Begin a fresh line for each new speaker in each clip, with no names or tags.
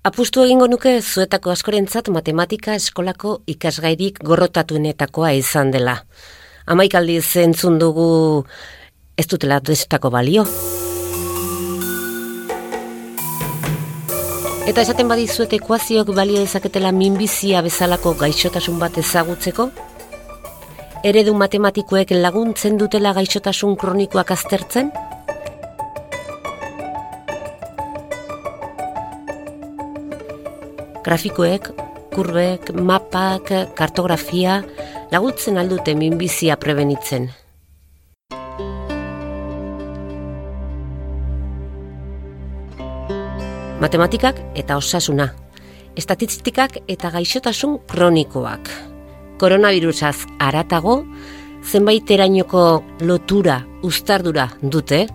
Apustu egingo nuke zuetako askorentzat matematika eskolako ikasgairik gorrotatuenetakoa izan dela. Amaikaldi zentzun dugu ez dutela destako balio. Eta esaten badizuet ekuaziok balio ezaketela minbizia bezalako gaixotasun bat ezagutzeko? Eredu matematikoek laguntzen dutela gaixotasun kronikoak aztertzen? Grafikoek, kurbek, mapak, kartografia, lagutzen aldute minbizia prebenitzen. Matematikak eta osasuna, estatistikak eta gaixotasun kronikoak. Koronavirusaz aratago, zenbait erainoko lotura, ustardura dute,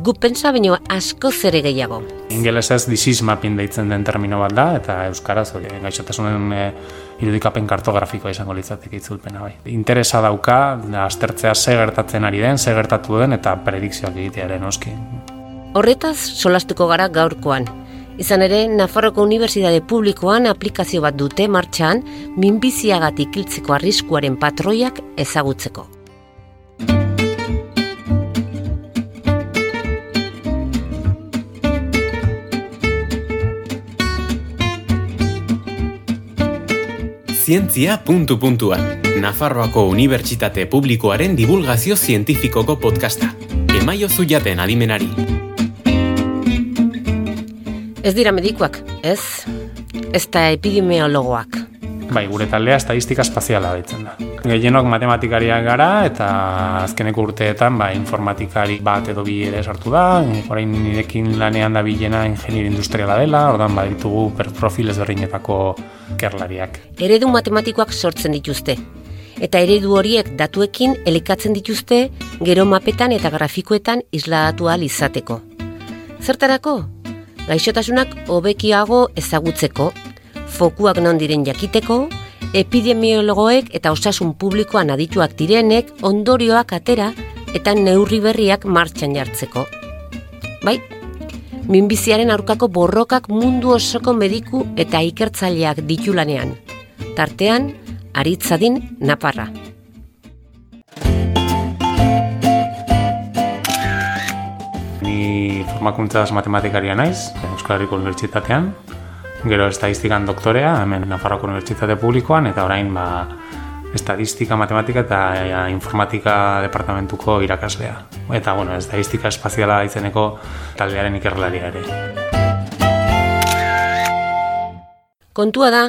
gu pentsa baino asko zere gehiago.
Ingelesez disease mapping deitzen den termino bat da, eta euskaraz hori gaixotasunen e, irudikapen kartografikoa izango litzateke itzulpena bai. Interesa dauka, aztertzea ze gertatzen ari den, ze gertatu den, eta predikzioak egitearen oski.
Horretaz, solastuko gara gaurkoan. Izan ere, Nafarroko Unibertsitate Publikoan aplikazio bat dute martxan, minbiziagatik hiltzeko arriskuaren patroiak ezagutzeko.
Zientzia puntu puntuan. Nafarroako Unibertsitate Publikoaren divulgazio zientifikoko podcasta. Emaio zuiaten adimenari.
Ez dira medikoak, ez? Ez da epidemiologoak.
Bai, gure taldea estadistika espaziala ditzen da. Gehienok matematikariak gara eta azkeneko urteetan ba, informatikari bat edo bi ere sartu da. Orain nirekin lanean da bilena ingeniero industriala dela, ordan ba, ditugu per profil ezberdinetako kerlariak.
Eredu matematikoak sortzen dituzte. Eta eredu horiek datuekin elikatzen dituzte gero mapetan eta grafikoetan isladatu izateko. Zertarako? Gaixotasunak hobekiago ezagutzeko fokuak non diren jakiteko, epidemiologoek eta osasun publikoan adituak direnek ondorioak atera eta neurri berriak martxan jartzeko. Bai, minbiziaren aurkako borrokak mundu osoko mediku eta ikertzaileak ditulanean. Tartean, aritzadin naparra.
Ni formakuntzaz matematikaria naiz, Euskal Herriko Unibertsitatean, gero estadistikan doktorea, hemen Nafarroko Unibertsitate Publikoan, eta orain ba, estadistika, matematika eta ja, informatika departamentuko irakaslea. Eta, bueno, estadistika espaziala izeneko taldearen ikerlaria ere.
Kontua da,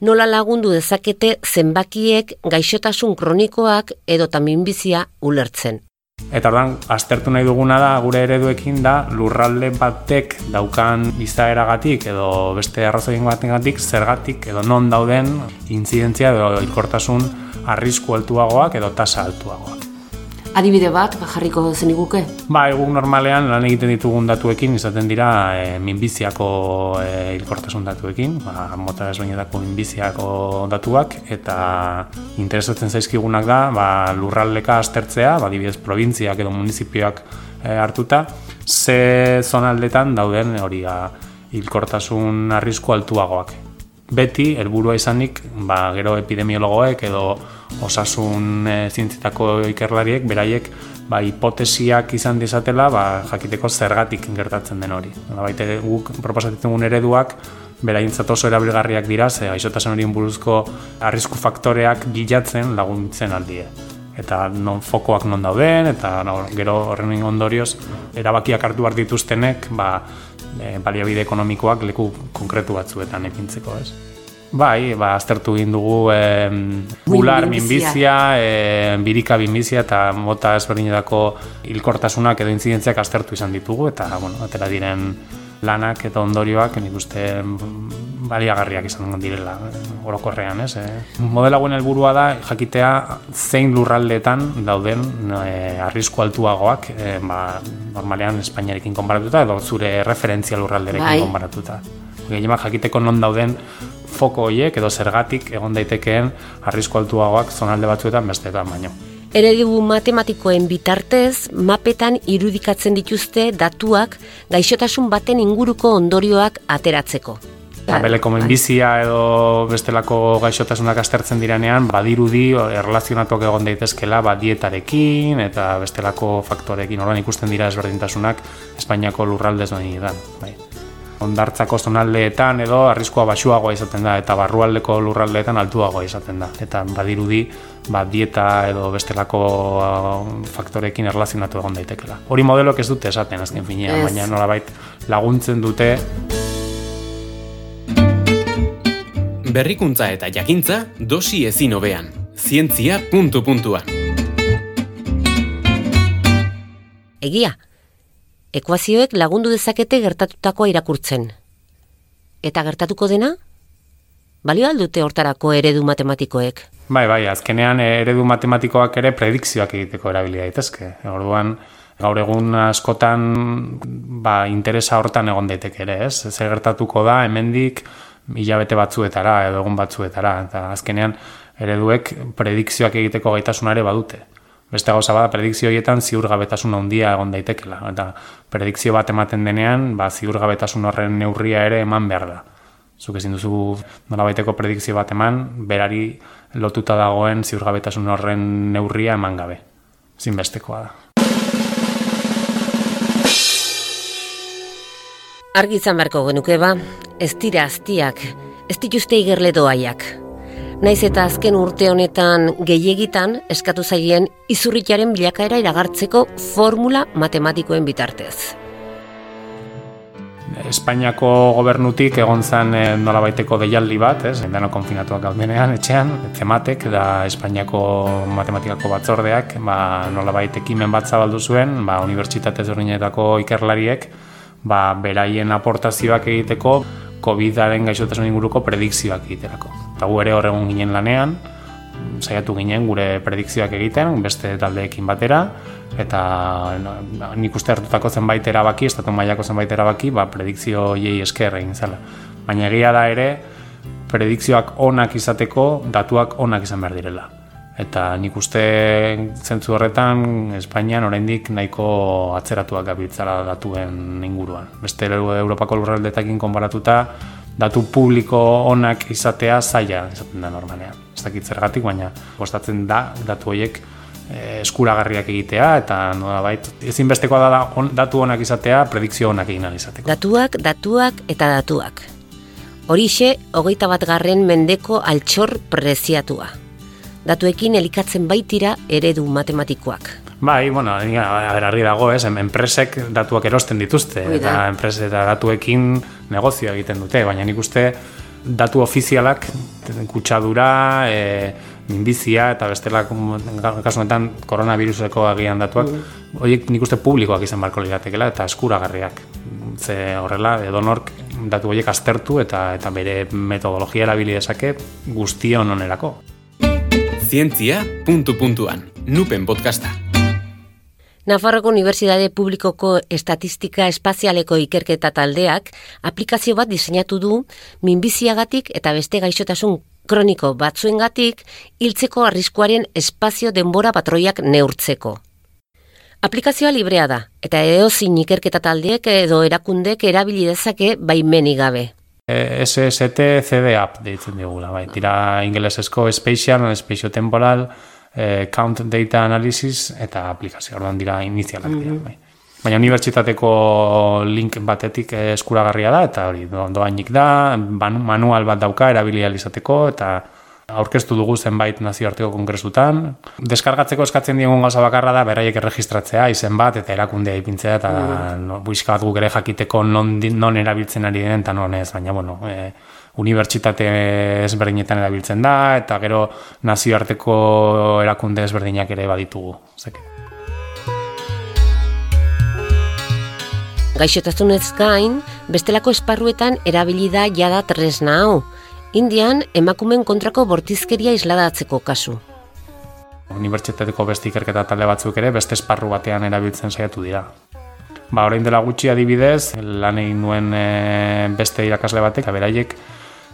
nola lagundu dezakete zenbakiek gaixotasun kronikoak edo taminbizia ulertzen.
Eta ordan aztertu nahi duguna da gure ereduekin da lurralde batek daukan izaeragatik edo beste arrazoien batengatik zergatik edo non dauden intzidentzia edo ilkortasun arrisku altuagoak edo tasa altuagoak
adibide bat jarriko zeniguke?
Ba, egun normalean lan egiten ditugun datuekin izaten dira e, minbiziako e, hilkortasun datuekin, ba, mota ezbeinetako minbiziako datuak eta interesatzen zaizkigunak da ba, lurraldeka aztertzea, ba, dibidez provintziak edo munizipioak e, hartuta, ze zonaldetan dauden hori ga, hilkortasun arrisku altuagoak. Beti, helburua izanik, ba, gero epidemiologoek edo osasun e, zientzietako ikerlariek beraiek ba, hipotesiak izan dizatela ba, jakiteko zergatik gertatzen den hori. Ba, baite guk proposatzen ereduak beraintzat oso erabilgarriak dira, ze gaixotasun horien buruzko arrisku faktoreak bilatzen laguntzen aldie. Eta non fokoak non dauden, eta no, gero horren ondorioz, erabakiak hartu behar dituztenek, ba, e, baliabide ekonomikoak leku konkretu batzuetan epintzeko, ez? Bai, ba, aztertu egin dugu e, bular minbizia, e, birika minbizia eta mota ezberdinetako hilkortasunak edo intzidentziak aztertu izan ditugu eta bueno, atera diren lanak eta ondorioak nik uste baliagarriak izan direla orokorrean, ez? E. Modela guen helburua da jakitea zein lurraldetan dauden e, arrisku altuagoak, e, ba, normalean Espainiarekin konparatuta edo zure referentzia lurralderekin bai. konparatuta. Gehienak jakiteko non dauden foko horiek edo zergatik egon daitekeen arrisku altuagoak zonalde batzuetan besteetan baino.
Eredu matematikoen bitartez, mapetan irudikatzen dituzte datuak gaixotasun baten inguruko ondorioak ateratzeko.
Abeleko menbizia edo bestelako gaixotasunak astertzen direnean, badirudi erlazionatuak egon daitezkela ba, dietarekin eta bestelako faktorekin. Horan ikusten dira ezberdintasunak Espainiako lurraldez nahi da. Bai. Ondartzako zonaldeetan edo arriskoa basuagoa izaten da eta barrualdeko lurraldeetan altuagoa izaten da. Eta badirudi ba, dieta edo bestelako uh, faktorekin erlazionatu egon daitekela. Hori modelok ez dute esaten azken finean, baina nolabait laguntzen dute
Berrikuntza eta jakintza dosi ezin hobean. Zientzia puntu puntuan.
Egia, ekuazioek lagundu dezakete gertatutakoa irakurtzen. Eta gertatuko dena? Balio aldute hortarako eredu matematikoek?
Bai, bai, azkenean eredu matematikoak ere predikzioak egiteko erabilia daitezke. Orduan, gaur egun askotan ba, interesa hortan egon daiteke ere, ez? Zer gertatuko da, hemendik hilabete batzuetara edo egun batzuetara eta azkenean ereduek predikzioak egiteko gaitasunare badute. Beste gauza bada predikzio horietan ziurgabetasun handia egon daitekela eta predikzio bat ematen denean, ba ziurgabetasun horren neurria ere eman behar da. Zuk ezin duzu nolabaiteko predikzio bat eman, berari lotuta dagoen ziurgabetasun horren neurria eman gabe. Zinbestekoa da.
Argi izan beharko genuke ba, ez dira aztiak, ez dituzte igerle doaiak. Naiz eta azken urte honetan gehiagitan eskatu zaien izurritaren bilakaera iragartzeko formula matematikoen bitartez.
Espainiako gobernutik egon zen e, nolabaiteko deialdi bat, ez, deno konfinatuak gaudenean, etxean, tematek da Espainiako matematikako batzordeak, ba, nolabait ekimen bat zabaldu zuen, ba, unibertsitatez horrenetako ikerlariek, ba, beraien aportazioak egiteko COVID-aren gaixotasun inguruko predikzioak egiterako. Eta gu ere horregun ginen lanean, saiatu ginen gure predikzioak egiten, beste taldeekin batera, eta no, nik uste hartutako zenbait erabaki, estatu mailako zenbait erabaki, ba, predikzio jei esker egin zela. Baina egia da ere, predikzioak onak izateko, datuak onak izan behar direla. Eta nik uste zentzu horretan Espainian oraindik nahiko atzeratuak gabiltzara datuen inguruan. Beste Europako lurraldetakin konparatuta datu publiko onak izatea zaila izaten da normalean. Ez dakit zergatik, baina gostatzen da datu horiek eh, eskuragarriak egitea eta nolabait ezinbestekoa da on, datu onak izatea predikzio onak egin izateko.
Datuak, datuak eta datuak. Horixe, hogeita bat garren mendeko altxor preziatua datuekin elikatzen baitira eredu matematikoak.
Bai, bueno, agerarri dago, ez, enpresek datuak erosten dituzte, eta enprese eta datuekin negozio egiten dute, baina nik uste datu ofizialak, kutsadura, e, minbizia eta bestela kasunetan koronaviruseko agian datuak, mm. horiek nik uste publikoak izan barko liratekela eta eskuragarriak. Ze horrela, edonork datu horiek aztertu eta eta bere metodologia erabili dezake guztion onerako
zientzia puntu puntuan, nupen podcasta.
Nafarroko Unibertsitate Publikoko Estatistika Espazialeko Ikerketa Taldeak aplikazio bat diseinatu du minbiziagatik eta beste gaixotasun kroniko batzuengatik hiltzeko arriskuaren espazio denbora patroiak neurtzeko. Aplikazioa librea da, eta eozin ikerketa taldeek edo erakundek erabili dezake baimenik gabe.
SST CD app deitzen digula, bai. Tira ingelesezko spatial, spatio temporal, eh, count data analysis eta aplikazio, orduan dira inizialak dira, mhm. bai. Baina unibertsitateko link batetik eskuragarria da, eta hori doainik da, manual bat dauka erabilia izateko eta aurkeztu dugu zenbait nazioarteko kongresutan. Deskargatzeko eskatzen diegun gauza bakarra da, beraiek erregistratzea, izen bat, eta erakundea ipintzea, eta mm. no, buizka bat guk jakiteko non, non erabiltzen ari den, eta non ez, baina, bueno, e, unibertsitate ezberdinetan erabiltzen da, eta gero nazioarteko erakunde ezberdinak ere baditugu. Zeke.
Gaixotasunez gain, bestelako esparruetan erabili da jada tresna hau, Indian emakumen kontrako bortizkeria isladatzeko kasu.
Unibertsitateko beste ikerketa talde batzuk ere beste esparru batean erabiltzen saiatu dira. Ba, orain dela gutxi adibidez, lan egin nuen e, beste irakasle batek, beraiek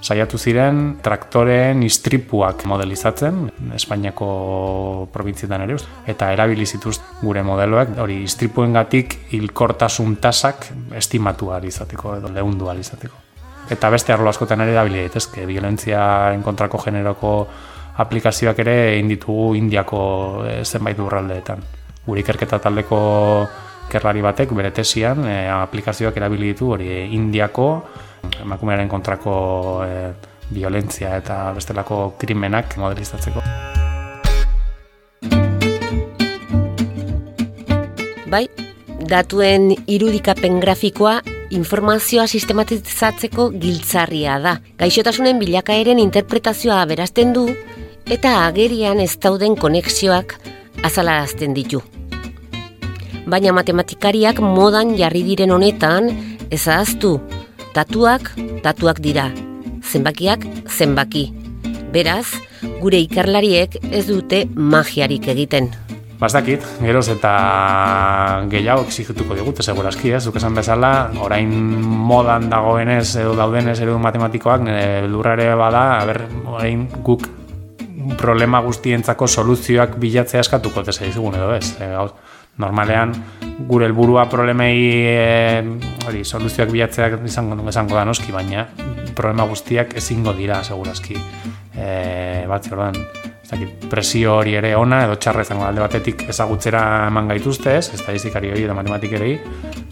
saiatu ziren traktoreen istripuak modelizatzen Espainiako provintzietan ere eta erabili zituz gure modeloak hori istripuengatik hilkortasun tasak estimatu izateko edo leundu izateko. Eta beste arlo askotan ere erabili daitezke violentzia kontrako generoko aplikazioak ere egin ditugu Indiako e, zenbait urraldeetan. Gure ikerketa taldeko kerlari batek bere tesian e, aplikazioak erabili ditu hori Indiako emakumearen kontrako e, violentzia eta bestelako krimenak modelizatzeko.
Bai, datuen irudikapen grafikoa informazioa sistematizatzeko giltzarria da. Gaixotasunen bilakaeren interpretazioa berazten du eta agerian ez dauden konexioak azalarazten ditu. Baina matematikariak modan jarri diren honetan ezaztu Datuak, datuak dira. Zenbakiak, zenbaki. Beraz, gure ikerlariek ez dute magiarik egiten.
Bazdakit, geroz eta gehiago exigituko digute, segurazki, ez? Duk esan bezala, orain modan dagoenez edo daudenez edo matematikoak, nire lurrare bada, haber, orain guk problema guztientzako soluzioak bilatzea eskatuko tesa izugun edo ez. E, normalean gure helburua problemei e, hori soluzioak bilatzeak izango izango da noski baina problema guztiak ezingo dira segurazki eh bat ordan presio hori ere ona edo txarra izango alde batetik ezagutzera eman gaituzte ez estadistikari hori eta matematikerei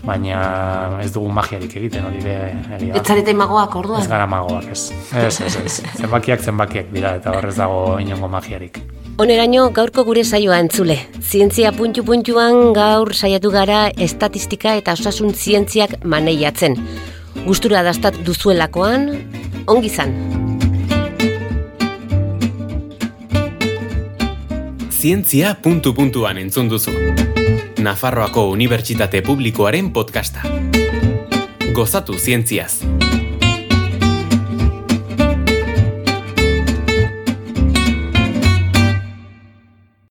baina ez dugu magiarik egiten hori be
egia Ez zarete magoak orduan
Ez gara magoak ez ez ez, ez. zenbakiak zenbakiak dira eta horrez dago inongo magiarik
Oneraino gaurko gure saioa entzule. Zientzia puntu puntuan gaur saiatu gara estatistika eta osasun zientziak maneiatzen. Gustura dastat duzuelakoan, ongi zan.
Zientzia puntu puntuan entzun duzu. Nafarroako Unibertsitate Publikoaren podcasta. Gozatu zientziaz.